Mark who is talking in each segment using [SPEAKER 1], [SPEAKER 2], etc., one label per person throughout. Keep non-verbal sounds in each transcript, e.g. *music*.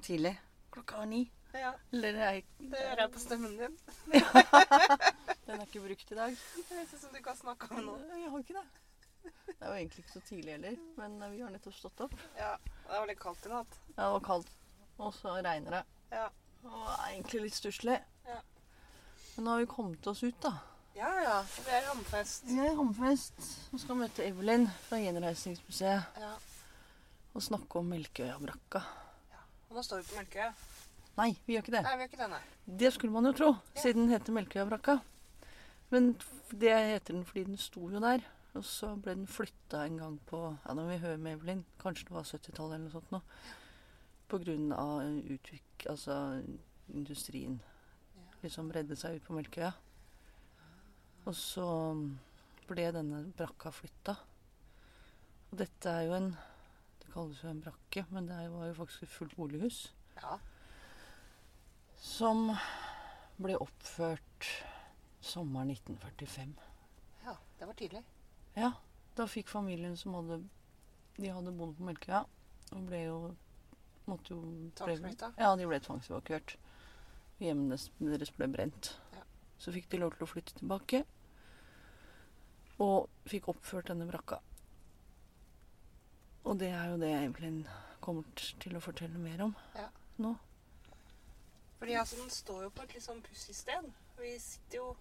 [SPEAKER 1] er tidlig. Klokka er ni.
[SPEAKER 2] Ja,
[SPEAKER 1] Eller er,
[SPEAKER 2] det hører jeg på stemmen din. *laughs*
[SPEAKER 1] den er ikke brukt i dag.
[SPEAKER 2] Det høres ut som du ikke har snakka med noen.
[SPEAKER 1] Jeg har ikke det. Det er jo egentlig ikke så tidlig heller, men vi har nettopp stått opp.
[SPEAKER 2] Ja, det var litt kaldt i natt.
[SPEAKER 1] Ja, det var kaldt, og så regner det.
[SPEAKER 2] Ja.
[SPEAKER 1] Og det er egentlig litt stusslig.
[SPEAKER 2] Ja.
[SPEAKER 1] Men nå har vi kommet oss ut, da.
[SPEAKER 2] Ja ja, vi er i Hammerfest.
[SPEAKER 1] Vi er i Hammerfest og skal møte Evelyn fra Gjenreisningsmuseet
[SPEAKER 2] Ja.
[SPEAKER 1] og snakke om Melkøya-brakka.
[SPEAKER 2] Og nå står vi på Melkøya.
[SPEAKER 1] Nei, vi gjør ikke det.
[SPEAKER 2] Nei, vi gjør ikke det, nei.
[SPEAKER 1] Det skulle man jo tro,
[SPEAKER 2] Ja.
[SPEAKER 1] siden den heter Melkøyabrakka. Men det heter den fordi den sto jo der. Og så ble den flytta en gang på Ja, nå må vi høre med Evelyn. Kanskje det var 70-tallet eller noe sånt nå. På grunn av utvik... Altså industrien liksom redde seg ut på Melkøya. Og så ble denne brakka flytta. Og dette er jo en Kalles jo en brakke, men det var jo faktisk et fullt bolighus
[SPEAKER 2] Ja.
[SPEAKER 1] som ble oppført sommeren 1945.
[SPEAKER 2] ja, det var tidlig.
[SPEAKER 1] Ja, da fikk familien som hadde De hadde bodd på Melkøya og ble jo Måtte jo
[SPEAKER 2] Tvangsflytta.
[SPEAKER 1] Ja, de ble tvangsevakuert. Hjemmene deres ble brent.
[SPEAKER 2] Ja.
[SPEAKER 1] Så fikk de lov til å flytte tilbake. Og fikk oppført denne brakka. Og det er jo det Evelyn kommer til å fortelle mer om
[SPEAKER 2] Ja.
[SPEAKER 1] nå.
[SPEAKER 2] Fordi altså, den står jo på et litt sånn pussig sted. Vi sitter jo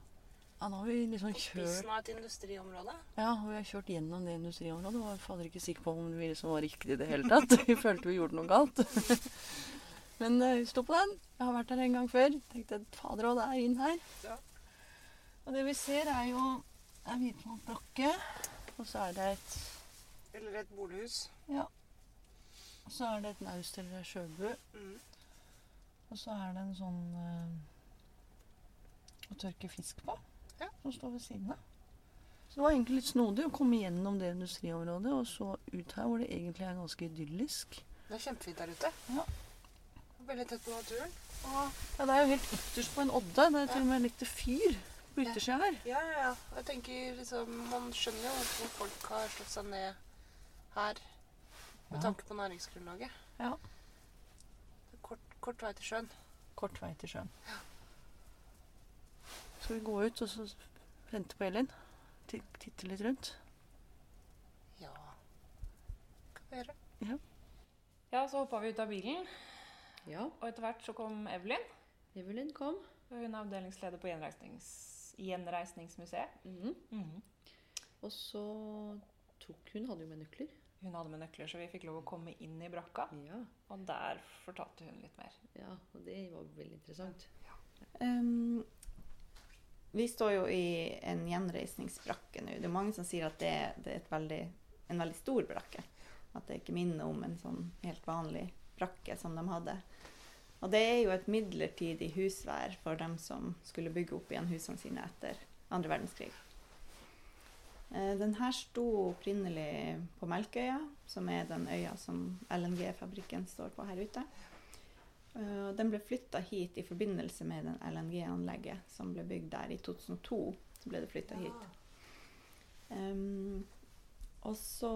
[SPEAKER 1] Ja, nå har vi liksom
[SPEAKER 2] på
[SPEAKER 1] kjørt
[SPEAKER 2] spissen av et industriområde.
[SPEAKER 1] Ja, og vi har kjørt gjennom det industriområdet og var fader ikke sikker på om vi liksom var riktig i det hele tatt. *laughs* Vi følte vi gjorde noe galt. *laughs* Men eh, vi sto på den. Jeg har vært der en gang før. Tenkte fader òg, det er inn her.
[SPEAKER 2] Ja.
[SPEAKER 1] Og det vi ser, er jo en hvitmalt blokke, Og så er det et
[SPEAKER 2] Eller et bolighus.
[SPEAKER 1] Ja. Og så er det et naust eller ei sjøbu.
[SPEAKER 2] Mm.
[SPEAKER 1] Og så er det en sånn eh, å tørke fisk på.
[SPEAKER 2] Ja.
[SPEAKER 1] Som står ved siden av. Så det var egentlig litt snodig å komme gjennom det industriområdet og så ut her hvor det egentlig er ganske idyllisk.
[SPEAKER 2] Det er kjempefint der ute.
[SPEAKER 1] Ja.
[SPEAKER 2] Veldig tett på naturen.
[SPEAKER 1] Ja, det er jo helt ytterst på en odde. Det er til og med litt fyr på
[SPEAKER 2] Ja.
[SPEAKER 1] yttersida her.
[SPEAKER 2] Ja, ja, ja. Jeg tenker liksom Man skjønner jo hvorfor folk har slått seg ned her med
[SPEAKER 1] Ja.
[SPEAKER 2] tanke på næringsgrunnlaget.
[SPEAKER 1] Ja.
[SPEAKER 2] Er Kort, kort vei til sjøen.
[SPEAKER 1] Kort vei til sjøen. Skal vi gå ut og så vente på Elin? Titte litt rundt?
[SPEAKER 2] Ja Kan vi gjøre.
[SPEAKER 3] Ja, så hoppa vi ut av bilen,
[SPEAKER 1] Ja.
[SPEAKER 3] og etter hvert så kom Evelyn.
[SPEAKER 1] Evelyn kom.
[SPEAKER 3] Hun er avdelingsleder på Gjenreisnings Gjenreisningsmuseet. Mhm.
[SPEAKER 1] Og så tok hun hadde jo med nøkler.
[SPEAKER 3] Hun hadde med nøkler, så vi fikk lov å komme inn i brakka.
[SPEAKER 1] Ja,
[SPEAKER 3] Og der fortalte hun litt mer.
[SPEAKER 1] ja, og det var veldig interessant.
[SPEAKER 4] Um, vi står jo i en gjenreisningsbrakke nå. Det er mange som sier at det, det er et veldig, en veldig stor brakke. At det ikke minner om en sånn helt vanlig brakke som de hadde. Og det er jo et midlertidig husvær for dem som skulle bygge opp igjen husene sine etter andre verdenskrig. Eh, Den her sto opprinnelig på Melkøya, som er den øya som LNG-fabrikken står på her ute. Eh, Den ble flytta hit i forbindelse med den LNG-anlegget som ble bygd der i 2002. Så ble det flytta hit. Em, og så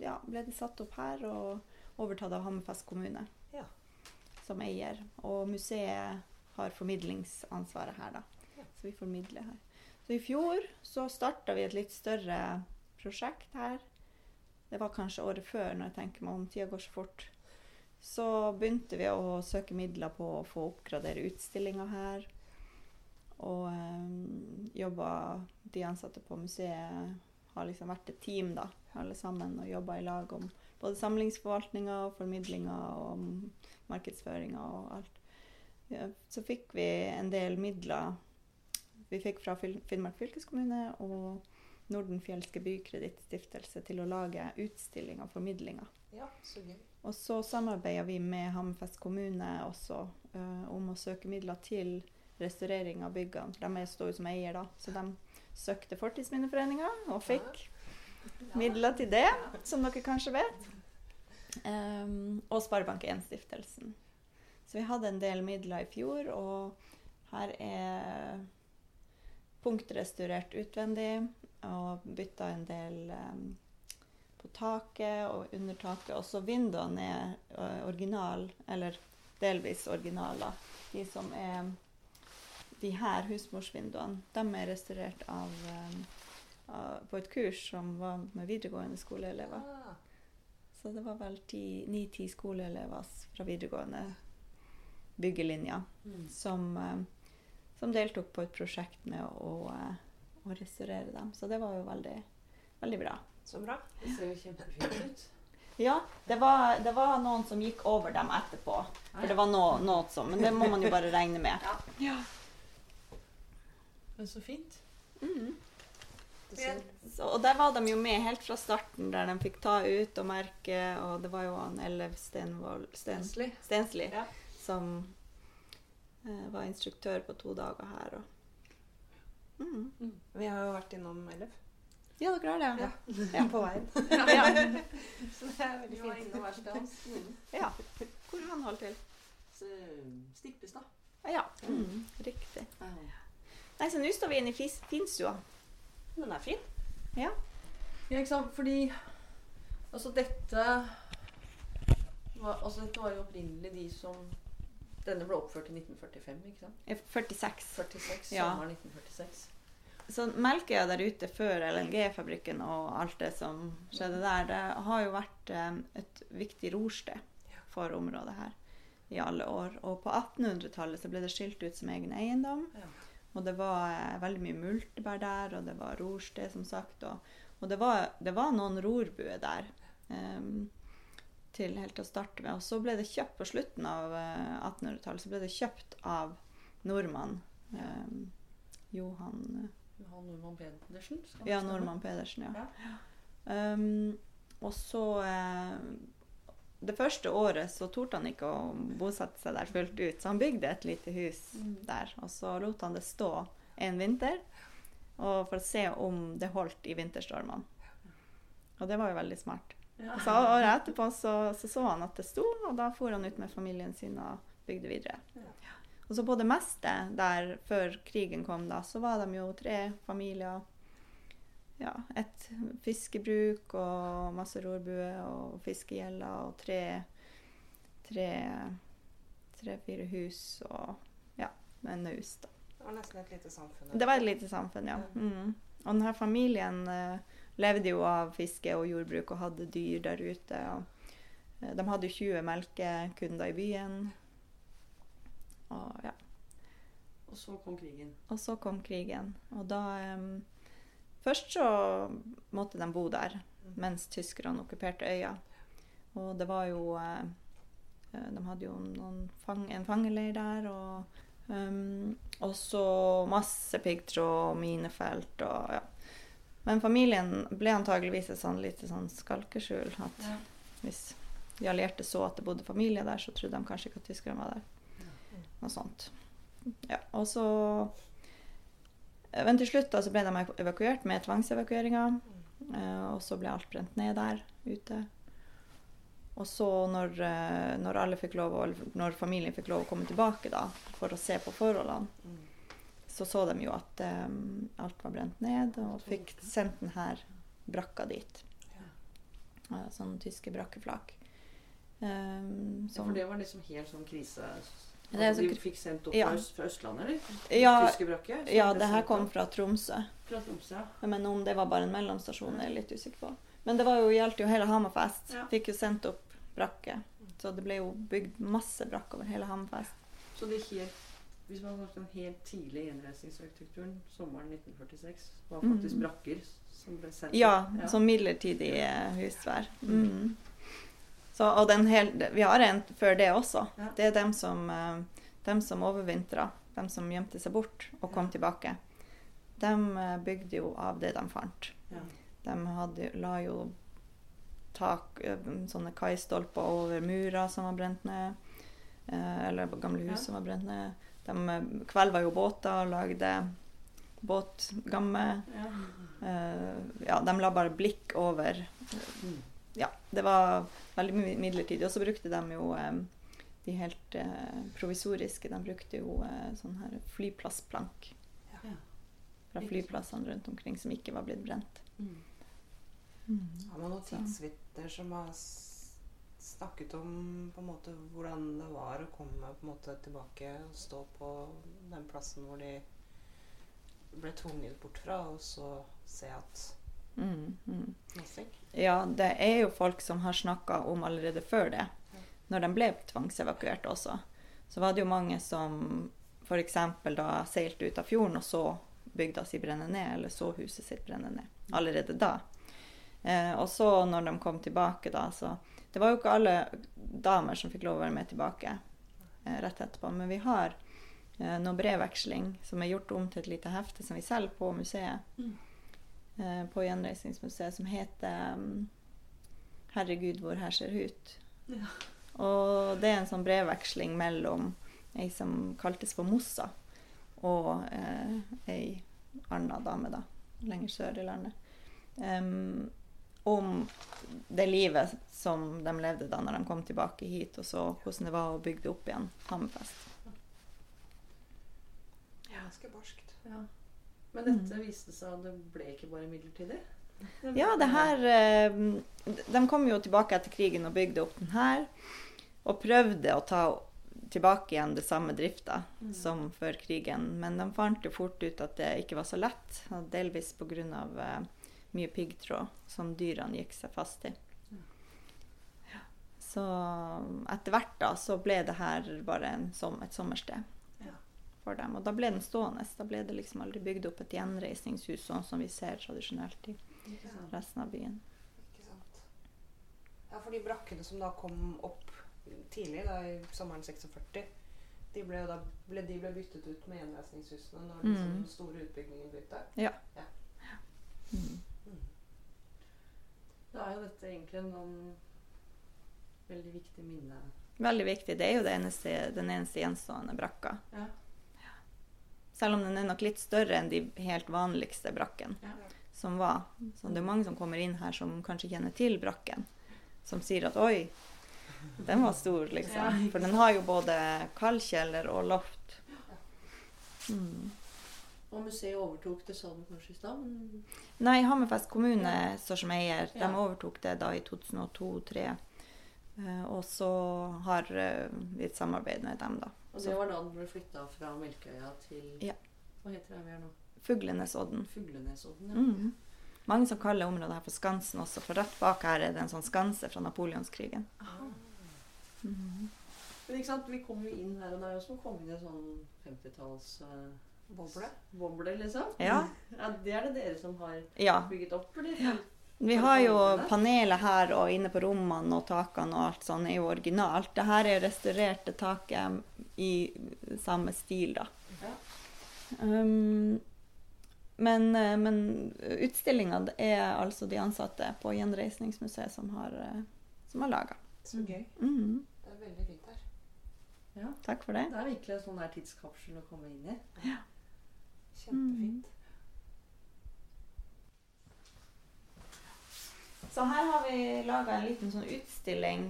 [SPEAKER 4] ja, ble det satt opp her og overtatt av Hammerfest kommune
[SPEAKER 2] Ja.
[SPEAKER 4] som eier. Og museet har formidlingsansvaret her, da. Så vi formidler her. Så i fjor så starta vi et litt større prosjekt her. Det var kanskje året før, når jeg tenker meg om. Tida går så fort. Så begynte vi å søke midler på å få oppgradere utstillinga her. Og um, jobba De ansatte på museet har liksom vært et team, da, alle sammen, og jobba i lag om både samlingsforvaltninga, formidlinga og markedsføringa og alt. Ja, så fikk vi en del midler. Vi fikk fra Finnmark fylkeskommune og Nordenfjelske bykredittstiftelse til å lage utstilling og formidlinger.
[SPEAKER 2] Ja, så gøy.
[SPEAKER 4] Og så samarbeider vi med Hammerfest kommune også uh, om å søke midler til restaurering av byggene. De står jo som eier, da. Så de søkte Fortidsminneforeninga og fikk midler til det, som dere kanskje vet. Um, og Sparebank1-stiftelsen. Så vi hadde en del midler i fjor, og her er punktrestaurert utvendig og bytta en del um, på taket og under taket. Også vinduene er eh, original, eller delvis originaler. De som er De her husmorsvinduene, de er restaurert av, um, av på et kurs som var med videregående skoleelever.
[SPEAKER 2] Ah,
[SPEAKER 4] Så det var vel ni-ti skoleelever fra videregående byggelinja som, eh, som deltok på et prosjekt med å, eh, å restaurere dem. Så det var jo veldig, veldig bra.
[SPEAKER 2] så bra.
[SPEAKER 1] Det ser jo kjempefint ut.
[SPEAKER 4] Ja, det var, det var noen som gikk over dem etterpå. For det var noe, noe som, Men det må man jo bare regne med.
[SPEAKER 1] Men så fint.
[SPEAKER 4] Mhm.
[SPEAKER 2] Det
[SPEAKER 4] Så, og der var de jo med helt fra starten, der de fikk ta ut og merke. Og det var jo han Ellef Stenvold Sten, Stensli
[SPEAKER 2] Ja.
[SPEAKER 4] som eh, var instruktør på to dager her. Og, Mhm.
[SPEAKER 2] vi har jo vært innom Ellef
[SPEAKER 4] Ja, dere har det?
[SPEAKER 2] Ja.
[SPEAKER 4] Ja. *laughs*
[SPEAKER 2] på veien. *laughs*
[SPEAKER 4] Ja. *laughs*
[SPEAKER 2] Så det er veldig
[SPEAKER 1] Vi var
[SPEAKER 2] fint.
[SPEAKER 1] innom verkstedet hans.
[SPEAKER 4] ja. Hvor han holdt til?
[SPEAKER 1] Stippestad.
[SPEAKER 4] Ja, mm, riktig. Nei, så nå står vi inne i Finnstua.
[SPEAKER 2] Den er fin.
[SPEAKER 4] Ja.
[SPEAKER 1] Ja, ikke sant? Fordi Altså, dette var, altså, dette var jo opprinnelig de som Denne ble oppført i 1945, ikke sant?
[SPEAKER 4] 46. 46.
[SPEAKER 1] 46,
[SPEAKER 4] Ja.
[SPEAKER 1] Sommeren 1946.
[SPEAKER 4] Så Melkøya der ute før LNG-fabrikken og alt det som skjedde der, det har jo vært eh, et viktig rorsted for området her i alle år. Og på 1800-tallet så ble det skilt ut som egen eiendom.
[SPEAKER 1] Ja.
[SPEAKER 4] Og det var eh, veldig mye multebær der, og det var rorsted, som sagt. Og, og det, var, det var noen rorbuer der em, til helt til å starte med. Og så ble det kjøpt på slutten av eh, 1800-tallet, så ble det kjøpt av nordmann eh, Johan
[SPEAKER 1] Johan Nordmann Pedersen?
[SPEAKER 4] ja? Nordmann Pedersen, ja.
[SPEAKER 1] Ja.
[SPEAKER 4] Um, og så eh, Det første året så torde han ikke å bosette seg der fullt ut, så han bygde et lite hus
[SPEAKER 1] Mm.
[SPEAKER 4] der. Og så lot han det stå en vinter for å se om det holdt i vinterstormene. Og det var jo veldig smart. Så året etterpå så, så så han at det sto, og da for han ut med familien sin og bygde videre.
[SPEAKER 1] Ja.
[SPEAKER 4] Og så på det meste der før krigen kom, da, så var de jo tre familier. Ja, et fiskebruk og masse rorbue og fiskegjeller og tre tre-fire hus og ja, en naust. da.
[SPEAKER 2] Det var nesten et lite samfunn.
[SPEAKER 4] Det var et lite samfunn, ja. Mm. Og denne familien eh, levde jo av fiske og jordbruk og hadde dyr der ute. Eh, de hadde jo 20 melkekunder i byen. Og ja.
[SPEAKER 1] Og så kom krigen.
[SPEAKER 4] Og så kom krigen. Og da um, Først så måtte de bo der mens tyskerne okkuperte øya. Og det var jo eh, De hadde jo fang, en fangeleir der. Og, um, så masse piggtråd og minefelt og ja. Men familien ble antageligvis et sånn lite sånn skalkeskjul. At
[SPEAKER 1] Ja.
[SPEAKER 4] hvis de allierte så at det bodde familie der, så trodde de kanskje ikke at tyskerne var der. Noe sånt. Ja, og så Men til slutt da, så ble de evakuert med tvangsevakueringer. eh, Og så ble alt brent ned der ute. Og så når, eh, når lov, når familien fikk lov å komme tilbake da, for å se på forholdene,
[SPEAKER 1] Mm.
[SPEAKER 4] Så så de jo at um, alt var brent ned, og fikk sendt denne brakka dit. Ja, sånn tyske brakkeflak. Um,
[SPEAKER 1] Ja, for det var liksom helt sånn krise...
[SPEAKER 4] Er
[SPEAKER 1] Altså,
[SPEAKER 4] så
[SPEAKER 1] de fikk sendt opp
[SPEAKER 4] Ja.
[SPEAKER 1] fra, Øst, fra Østlandet, eller?
[SPEAKER 4] Ja,
[SPEAKER 1] Tyske brakke?
[SPEAKER 4] ja, det her kom fra Tromsø.
[SPEAKER 1] Fra Tromsø.
[SPEAKER 4] Men om det var bare en mellomstasjon, er jeg litt usikker på. Men det var jo, gjaldt jo hele Hammerfest.
[SPEAKER 1] Ja.
[SPEAKER 4] Fikk jo sendt opp brakke. Så det ble jo bygd masse brakk over hele Hammerfest.
[SPEAKER 1] Så det helt, hvis man har den helt tidlige gjenreisningsarkitekturen, sommeren 1946, var faktisk
[SPEAKER 4] Mm.
[SPEAKER 1] brakker som ble sendt
[SPEAKER 4] Ja,
[SPEAKER 1] ja.
[SPEAKER 4] som midlertidig eh, husvær. Mm. Så, og den hel, vi har en før det også.
[SPEAKER 1] Ja.
[SPEAKER 4] Det er dem som, eh, dem som overvintra. Dem som gjemte seg bort og kom
[SPEAKER 1] Ja.
[SPEAKER 4] tilbake. De eh, bygde jo av det de fant.
[SPEAKER 1] Ja.
[SPEAKER 4] De hadde, la jo tak, sånne kaistolper over murer som var brent ned. Eller gamle hus som var brent ned. De eh, kvelva jo båter og lagde båtgamme.
[SPEAKER 1] Ja.
[SPEAKER 4] Eh, ja, de la bare blikk over.
[SPEAKER 1] Mm.
[SPEAKER 4] Ja, det var veldig midlertidig. Og så brukte de jo eh, de helt eh, provisoriske. De brukte jo eh, sånn her flyplassplank
[SPEAKER 1] Ja.
[SPEAKER 4] fra flyplassene rundt omkring som ikke var blitt brent.
[SPEAKER 1] Mm.
[SPEAKER 2] Har man noen tidsvitner som har snakket om på en måte hvordan det var å komme på en måte tilbake og stå på den plassen hvor de ble tvunget bort fra, og så se at
[SPEAKER 4] Mm, mm. Ja, det er jo folk som har snakka om allerede før det, når de ble tvangsevakuert også. Så var det jo mange som f.eks. da seilte ut av fjorden og så bygda si brenne ned, eller så huset sitt brenne ned. Allerede da. Eh, og så når de kom tilbake, da, så Det var jo ikke alle damer som fikk lov å være med tilbake eh, rett etterpå, men vi har eh, noe brevveksling som er gjort om til et lite hefte som vi selger på museet eh, på Gjenreisningsmuseet som heter um, 'Herregud, hvor her ser ut'.
[SPEAKER 1] Ja.
[SPEAKER 4] Og det er en sånn brevveksling mellom ei som kaltes for Mossa, og eh, ei anna dame, da, lenger sør i landet. Em, om det livet som de levde da når de kom tilbake hit, og så hvordan det var å bygge det opp igjen. Hammerfest.
[SPEAKER 2] Ganske barskt.
[SPEAKER 1] Ja. Men dette viste seg at det ble ikke bare midlertidig?
[SPEAKER 4] Ja, det her eh, De kom jo tilbake etter krigen og bygde opp den her. Og prøvde å ta tilbake igjen det samme drifta
[SPEAKER 1] Mm.
[SPEAKER 4] som før krigen. Men de fant jo fort ut at det ikke var så lett. Delvis pga. Mye piggtråd som dyrene gikk seg fast i. Ja. Så etter hvert da så ble det her bare en som, et sommersted
[SPEAKER 1] Ja.
[SPEAKER 4] for dem. Og da ble den stående. Da ble det liksom aldri bygd opp et gjenreisningshus sånn som vi ser tradisjonelt i resten av byen.
[SPEAKER 2] ikke sant. Ja, for de brakkene som da kom opp tidlig, da i sommeren 46, de ble da ble, de ble byttet ut med gjenreisningshusene når liksom,
[SPEAKER 4] Mm.
[SPEAKER 2] den store utbyggingen begynte.
[SPEAKER 4] Mm.
[SPEAKER 1] Da er jo dette egentlig en veldig viktig minne.
[SPEAKER 4] Veldig viktig. Det er jo det eneste, den eneste gjenstående brakka.
[SPEAKER 1] Ja.
[SPEAKER 4] Selv om den er nok litt større enn de helt vanligste brakken
[SPEAKER 1] Ja.
[SPEAKER 4] som var. Så det er mange som kommer inn her som kanskje kjenner til brakken. Som sier at oi, den var stor, liksom. For den har jo både kaldkjeller og loft. Mm.
[SPEAKER 1] Og museet overtok det, sa du kanskje i stad? men-
[SPEAKER 4] Nei, Hammerfest kommune står som eier. De overtok det da i 2002-2003. Og så har eh, vi et samarbeid med dem, da.
[SPEAKER 1] Og det var da den ble flytta fra Melkøya til
[SPEAKER 4] Ja.
[SPEAKER 1] Hva heter det vi er nå?
[SPEAKER 4] Fuglenesodden.
[SPEAKER 1] Fuglenesodden? Ja.
[SPEAKER 4] Mm. Mange som kaller området her for Skansen også, for rett bak her er det en sånn skanse fra napoleonskrigen.
[SPEAKER 1] Aha.
[SPEAKER 4] Mm.
[SPEAKER 1] Men ikke sant, vi kom jo inn her, og det er jo som å komme inn i en sånn 50-talls uh,
[SPEAKER 2] Boble.
[SPEAKER 1] boble, liksom.
[SPEAKER 4] Ja.
[SPEAKER 1] ja. Det er det dere som har
[SPEAKER 4] Ja.
[SPEAKER 1] bygget opp, eller?
[SPEAKER 4] Ja. Vi har jo panelet her og inne på rommene og takene og alt sånn er jo originalt. Det her er restaurerte taket i samme stil, da.
[SPEAKER 1] Ja.
[SPEAKER 4] Um, men eh, men utstillinga er altså de ansatte på Gjenreisningsmuseet som har, eh, som har laga.
[SPEAKER 2] Så gøy.
[SPEAKER 4] Mhm.
[SPEAKER 2] Det er veldig fint her.
[SPEAKER 1] Ja.
[SPEAKER 4] Takk for det.
[SPEAKER 1] Det er virkelig en sånn tidskapsel å komme inn i.
[SPEAKER 2] Kjempefint.
[SPEAKER 4] Så her har vi laga en liten sånn utstilling.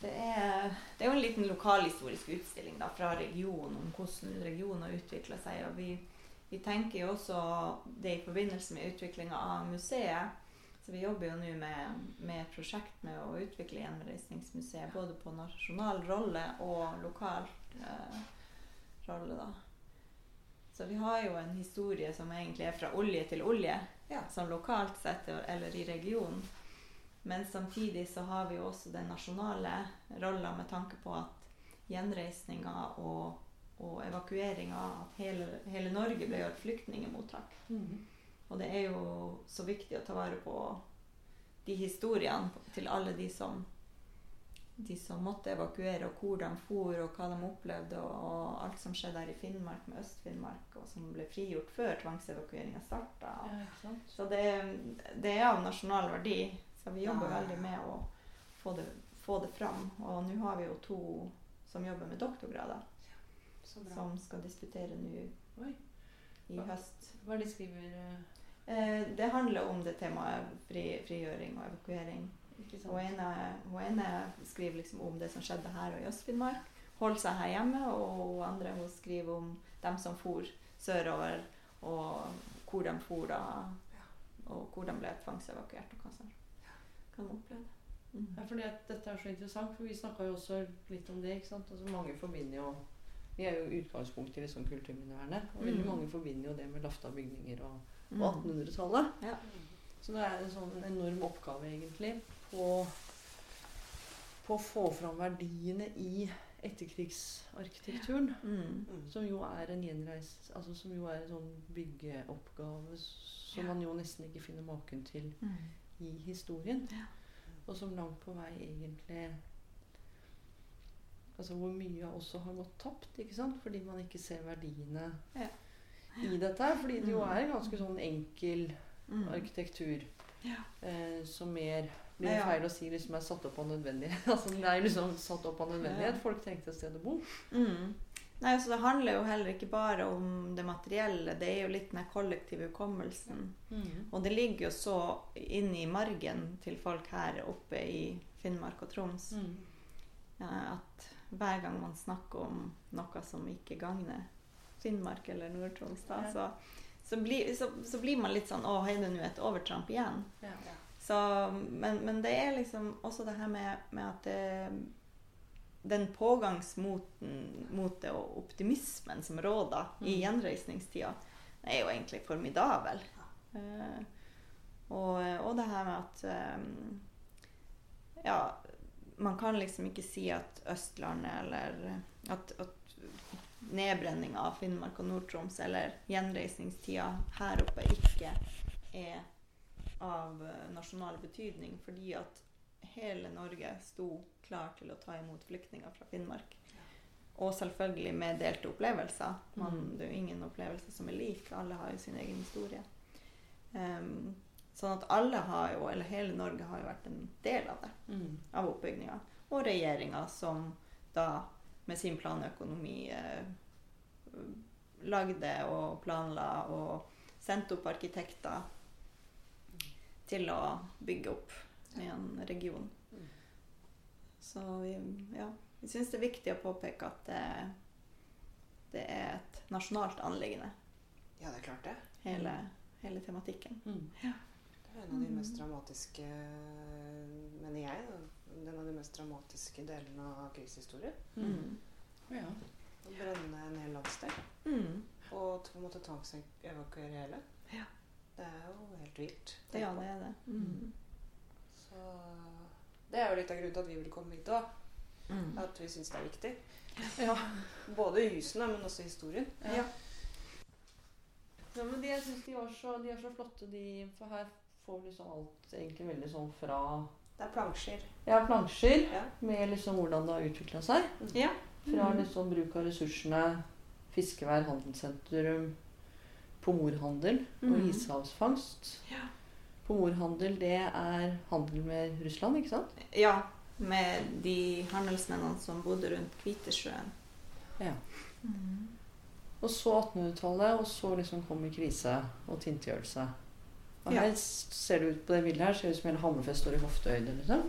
[SPEAKER 4] Det er, det er jo en liten lokalhistorisk utstilling da, fra regionen om hvordan regionen har utvikla seg. Og vi, vi tenker jo også det i forbindelse med utviklinga av museet. Så vi jobber jo nå med, med et prosjekt med å utvikle Gjenreisningsmuseet både på nasjonal rolle og lokal eh, rolle, da. Så vi har jo en historie som egentlig er fra olje til olje
[SPEAKER 2] Ja.
[SPEAKER 4] sånn lokalt sett eller i regionen. Men samtidig så har vi jo også den nasjonale rolla med tanke på at gjenreisninga og, og evakueringa At hele, hele Norge ble jo et flyktningemottak. Og det er jo så viktig å ta vare på de historiene til alle de som, de som måtte evakuere, og hvor de for, og hva de opplevde, og, alt som skjedde her i Finnmark med Øst-Finnmark, og som ble frigjort før tvangsevakueringa starta.
[SPEAKER 1] Ja.
[SPEAKER 4] Så det, det er av nasjonal verdi. Så vi jobber
[SPEAKER 2] Ja.
[SPEAKER 4] veldig med å få det, få det fram. Og nå har vi jo to som jobber med doktorgrader,
[SPEAKER 2] ja,
[SPEAKER 4] som skal disputere nå i høst.
[SPEAKER 1] Hva er det de skriver eh,
[SPEAKER 4] Eh, det handler om det temaet fri, frigjøring og evakuering. Hun ene, hun ene skriver liksom om det som skjedde her og i Øst-Finnmark. Holdt seg her hjemme. Og hun andre hun skriver om dem som for sørover, og hvor de for da og hvor de ble tvangsevakuert, og hva som kan oppleve. Mm.
[SPEAKER 1] Ja, fordi at dette er så interessant, for vi snakka jo også litt om det. ikke sant? Altså Mange forbinder jo Vi er jo utgangspunkt i liksom kulturminnevernet. Og veldig
[SPEAKER 4] Mm.
[SPEAKER 1] mange forbinder jo det med lafta bygninger og,
[SPEAKER 4] Mm.
[SPEAKER 1] og 1800-tallet.
[SPEAKER 4] Ja.
[SPEAKER 1] Så det er en sånn enorm oppgave, egentlig, på, på å få fram verdiene i etterkrigsarkitekturen.
[SPEAKER 4] Mm.
[SPEAKER 2] Mm.
[SPEAKER 1] Som jo er en gjenreis... Altså som jo er en sånn byggeoppgave som
[SPEAKER 4] Ja.
[SPEAKER 1] man jo nesten ikke finner maken til
[SPEAKER 4] Mm.
[SPEAKER 1] i historien.
[SPEAKER 4] Ja.
[SPEAKER 1] Og som langt på vei egentlig Altså hvor mye også har gått tapt, ikke sant? Fordi man ikke ser verdiene
[SPEAKER 4] Ja.
[SPEAKER 1] i dette. Fordi det jo
[SPEAKER 4] Mm.
[SPEAKER 1] er en ganske sånn enkel
[SPEAKER 4] Mm.
[SPEAKER 1] arkitektur.
[SPEAKER 4] Ja.
[SPEAKER 1] Eh, som mer blir
[SPEAKER 4] ja.
[SPEAKER 1] feil å si liksom er satt opp av nødvendighet. *laughs* altså Det er liksom satt opp av nødvendighet. Folk trengte et sted å bo.
[SPEAKER 4] Mm. Nei, så Det handler jo heller ikke bare om det materielle, det er jo litt den kollektive hukommelsen. Og det ligger jo så inn i margen til folk her oppe i Finnmark og Troms
[SPEAKER 1] Mm.
[SPEAKER 4] eh, at hver gang man snakker om noe som ikke gagner Finnmark eller Nord-Troms, så, så, blir, så, så blir man litt sånn Å, er det nå et overtramp igjen?
[SPEAKER 1] Ja.
[SPEAKER 4] Så, men, men det er liksom også det her med, med at det, den pågangsmoten mot det og optimismen som råder i
[SPEAKER 1] Mm.
[SPEAKER 4] gjenreisningstida, er jo egentlig formidabel. Uh, og, og det her med at um, Ja, man kan liksom ikke si at Østlandet eller at, at nedbrenninga av Finnmark og Nord-Troms eller gjenreisningstida her oppe ikke er av eh, nasjonal betydning, fordi at hele Norge sto klar til å ta imot flyktninger fra Finnmark. Og selvfølgelig med delte opplevelser. Man,
[SPEAKER 1] Mm.
[SPEAKER 4] Det er jo ingen opplevelse som er lik. Alle har jo sin egen historie. Um, sånn at alle har jo, eller hele Norge har jo vært en del av det
[SPEAKER 1] Mm.
[SPEAKER 4] av oppbygninga. Og regjeringa som da med sin planøkonomi eh, lagde og planla og sendte opp arkitekter til å bygge opp en region.
[SPEAKER 2] Mm.
[SPEAKER 4] Så vi, ja, vi syns det er viktig å påpeke at det, det er et nasjonalt anliggende,
[SPEAKER 2] Ja, det er klart det.
[SPEAKER 4] hele, hele tematikken.
[SPEAKER 1] Mm.
[SPEAKER 2] Det er en av de mest dramatiske, mener jeg, en av de mest dramatiske delene av krigshistorien.
[SPEAKER 1] Mm. Ja.
[SPEAKER 2] Å brenne en hel landsdel.
[SPEAKER 4] Mm.
[SPEAKER 2] Og på en måte tvangsevakuere hele.
[SPEAKER 4] Ja.
[SPEAKER 2] Det er jo helt vilt.
[SPEAKER 4] Det, ja, det er det. Mm.
[SPEAKER 2] Så det er jo litt av grunnen til at vi vil komme hit òg.
[SPEAKER 4] Mm.
[SPEAKER 2] At vi syns det er viktig. *laughs*
[SPEAKER 1] ja.
[SPEAKER 2] Både husene, men også historien.
[SPEAKER 1] Ja. Ja, men de, jeg synes de, var så, de er så flotte, de. For her får vi liksom alt egentlig veldig sånn fra
[SPEAKER 2] Det er plansjer.
[SPEAKER 1] Ja, plansjer
[SPEAKER 2] Ja.
[SPEAKER 1] med liksom hvordan det har utvikla seg.
[SPEAKER 4] Ja.
[SPEAKER 1] Fra
[SPEAKER 4] Mhm.
[SPEAKER 1] liksom bruk av ressursene, fiskevær, handelssentrum, pomorhandel og
[SPEAKER 4] Mhm.
[SPEAKER 1] ishavsfangst.
[SPEAKER 4] Ja.
[SPEAKER 1] Pomorhandel, det er handel med Russland, ikke sant?
[SPEAKER 4] Ja, med de handelsmennene som bodde rundt Kvitesjøen.
[SPEAKER 1] Ja. Og så 1800-tallet, og så liksom kommer krise og tilintetgjørelse. Og her ser det ut på det bildet her, ser det ut som hele Hammerfest står i hoftehøyde, liksom.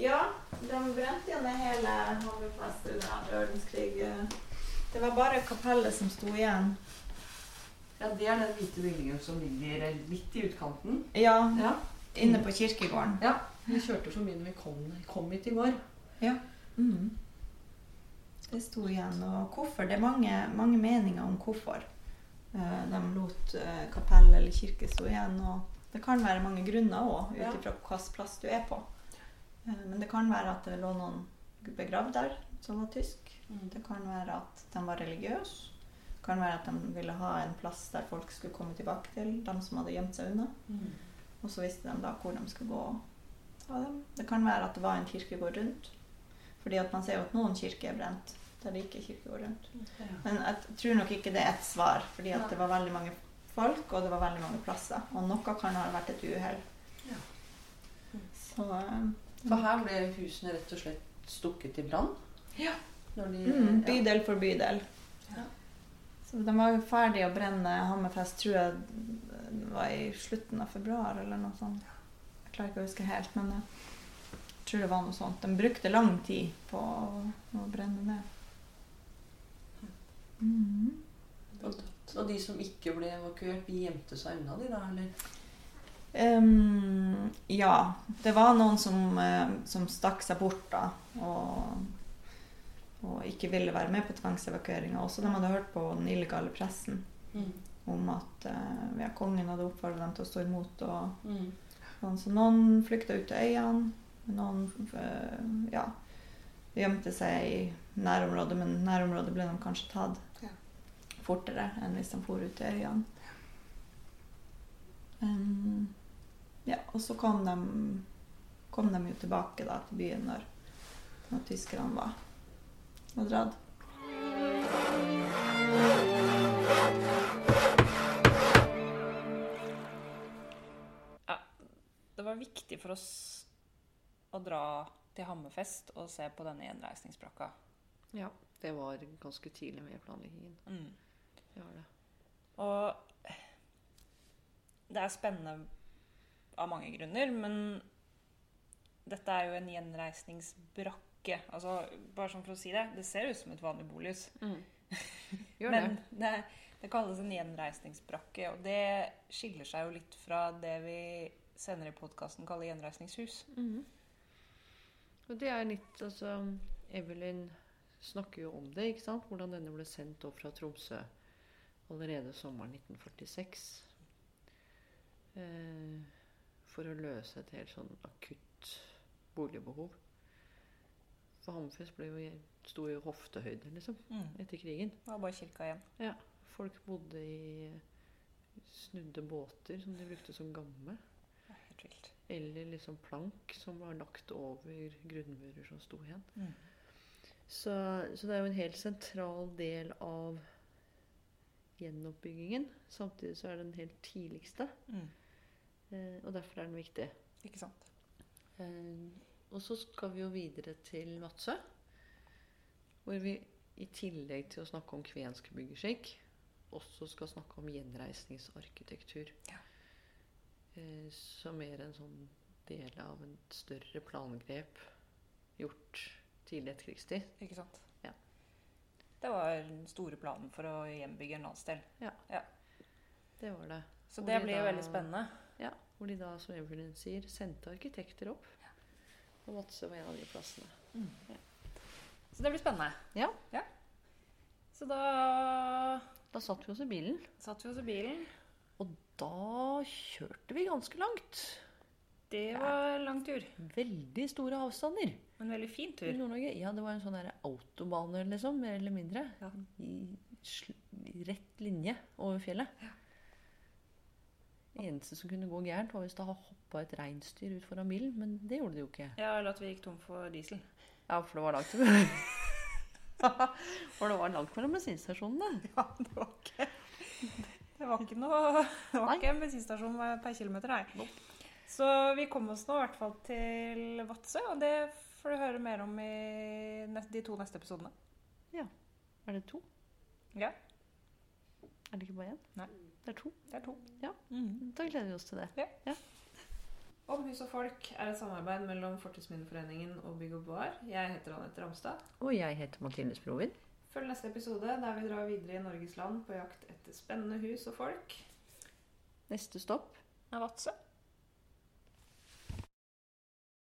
[SPEAKER 4] Ja, de brente jo ned hele Hammerfest under andre verdenskrig. Det var bare kapellet som sto igjen.
[SPEAKER 1] Ja, det er den hvite bygningen som ligger litt i utkanten.
[SPEAKER 4] Ja,
[SPEAKER 1] Ja.
[SPEAKER 4] inne på kirkegården.
[SPEAKER 1] ja. Vi kjørte forbi når vi kom, kom hit i går.
[SPEAKER 4] Mhm. Det sto igjen. Og hvorfor? Det er mange, mange meninger om hvorfor eh, de lot eh, kapell eller kirke stå igjen. Og det kan være mange grunner òg, ut ifra hvilken plass du er på. Eh, men det kan være at det lå noen begravd der som var tysk. Det kan være at de var religiøse. Det kan være at de ville ha en plass der folk skulle komme tilbake til, de som hadde gjemt seg unna.
[SPEAKER 1] Mm.
[SPEAKER 4] Og så visste de da hvor de skulle gå ta dem. Det kan være at det var en kirkegård rundt. Fordi at man ser jo at noen kirker er brent der det ikke er kirkegård rundt.
[SPEAKER 1] Ja.
[SPEAKER 4] Men jeg tror nok ikke det er ett svar, fordi at det var veldig mange folk, og det var veldig mange plasser. Og noe kan ha vært et uhell.
[SPEAKER 1] Ja.
[SPEAKER 4] Så eh,
[SPEAKER 1] For her ble husene rett og slett stukket i brann?
[SPEAKER 4] Ja.
[SPEAKER 1] Når de,
[SPEAKER 4] Mm,
[SPEAKER 1] ja.
[SPEAKER 4] bydel for bydel.
[SPEAKER 1] Ja.
[SPEAKER 4] Så de var jo ferdige å brenne Hammerfest, tror jeg det var i slutten av februar eller noe sånt. Jeg klarer ikke å huske helt, men jeg tror det var noe sånt. De brukte lang tid på å, brenne ned. Mm.
[SPEAKER 1] Og de som ikke ble evakuert, de gjemte seg unna, de da? eller?
[SPEAKER 4] Um, ja, det var noen som, eh, som stakk seg bort da, og, og ikke ville være med på tvangsevakueringa. Også de hadde hørt på den illegale pressen
[SPEAKER 2] Mm.
[SPEAKER 4] om at uh, ja, kongen hadde oppfordret dem til å stå imot. Og,
[SPEAKER 2] Mm.
[SPEAKER 4] sånn. Så noen flykta ut til øyene, noen uh, ja, gjemte seg i nærområdet, men nærområdet ble de kanskje tatt
[SPEAKER 2] Ja.
[SPEAKER 4] fortere enn hvis de for ut til øyene. Um, ja, og så kom de, kom de jo tilbake da, til byen når, når tyskerne var, var dratt.
[SPEAKER 3] Det var viktig for oss å dra til Hammerfest og se på denne gjenreisningsbrakka.
[SPEAKER 1] Ja, det var ganske tidlig med i planleggingen.
[SPEAKER 3] Mm.
[SPEAKER 1] Det var det.
[SPEAKER 3] Og det er spennende av mange grunner, men dette er jo en gjenreisningsbrakke. Altså, bare sånn for å si det, det ser ut som et vanlig bolighus.
[SPEAKER 1] Mm. *laughs*
[SPEAKER 3] men
[SPEAKER 1] det.
[SPEAKER 3] det, det kalles en gjenreisningsbrakke, og det skiller seg jo litt fra det vi senere i podkasten kaller gjenreisningshus.
[SPEAKER 1] Mm. Og det er litt Altså, Evelyn snakker jo om det, ikke sant? Hvordan denne ble sendt opp fra Tromsø allerede sommeren 1946. Eh, for å løse et helt sånn akutt boligbehov. For Hammerfest ble jo, sto i hoftehøyde, liksom,
[SPEAKER 3] Mm.
[SPEAKER 1] etter krigen.
[SPEAKER 3] Det var bare kirka igjen.
[SPEAKER 1] Folk bodde i snudde båter som de brukte som gamme.
[SPEAKER 3] Helt vilt.
[SPEAKER 1] Eller liksom plank som var lagt over grunnmurer som sto igjen.
[SPEAKER 3] Mm.
[SPEAKER 1] Så, så det er jo en helt sentral del av gjenoppbyggingen. Samtidig så er det den helt tidligste,
[SPEAKER 3] Mm.
[SPEAKER 1] eh, og derfor er den viktig.
[SPEAKER 3] Ikke sant?
[SPEAKER 1] Eh, og så skal vi jo videre til Vadsø, hvor vi i tillegg til å snakke om kvensk byggeskikk, også skal snakke om gjenreisningsarkitektur.
[SPEAKER 3] Ja.
[SPEAKER 1] Eh, som mer en sånn del av en større plangrep gjort tidlig etterkrigstid.
[SPEAKER 3] Ikke sant?
[SPEAKER 1] Ja.
[SPEAKER 3] Det var den store planen for å gjenbygge en landsdel.
[SPEAKER 1] Det var det.
[SPEAKER 3] Så
[SPEAKER 1] Hvor
[SPEAKER 3] det
[SPEAKER 1] de
[SPEAKER 3] blir jo
[SPEAKER 1] da-
[SPEAKER 3] veldig spennende.
[SPEAKER 1] Ja, hvor de da, som Evelyn sier, sendte arkitekter opp. Og måte var en av de plassene.
[SPEAKER 3] Så det blir spennende.
[SPEAKER 1] Ja.
[SPEAKER 3] Så da
[SPEAKER 1] Da satt vi oss i bilen,
[SPEAKER 3] satt vi oss i bilen.
[SPEAKER 1] og da kjørte vi ganske langt.
[SPEAKER 3] Det var lang tur.
[SPEAKER 1] Veldig store avstander
[SPEAKER 3] En veldig fin
[SPEAKER 1] i
[SPEAKER 3] tur.
[SPEAKER 1] Nord-Norge. Ja, det var en sånn autobane, liksom, mer eller mindre.
[SPEAKER 3] Ja.
[SPEAKER 1] I, rett linje over fjellet. Det eneste som kunne gå gærent, var hvis det hadde hoppa et reinsdyr ut foran bilen, men det gjorde det jo ikke.
[SPEAKER 3] Ja, eller at vi gikk tom for diesel.
[SPEAKER 1] Ja, for det var langt *laughs* For det var langt mellom bensinstasjonene. *laughs*
[SPEAKER 3] Ja, det var ikke Det var ikke noe Det var ikke en bensinstasjon per kilometer, nei. Så vi kom oss nå i hvert fall til Vadsø, og det får du høre mer om i de to neste episodene. Ja.
[SPEAKER 1] Er det to?
[SPEAKER 3] Ja,
[SPEAKER 1] Er det ikke bare én?
[SPEAKER 3] Nei.
[SPEAKER 1] Det er to.
[SPEAKER 3] det er to.
[SPEAKER 1] Ja.
[SPEAKER 3] Mm.
[SPEAKER 1] Da gleder vi oss til det.
[SPEAKER 3] Om hus og folk er et samarbeid mellom Fortidsminneforeningen og Bygg og Bevar. Jeg heter Anette Ramstad.
[SPEAKER 1] Og jeg heter Mathilde Sprovin.
[SPEAKER 3] Følg neste episode der vi drar videre i Norges land på jakt etter spennende hus og folk.
[SPEAKER 1] Neste stopp
[SPEAKER 3] Er Vadsø.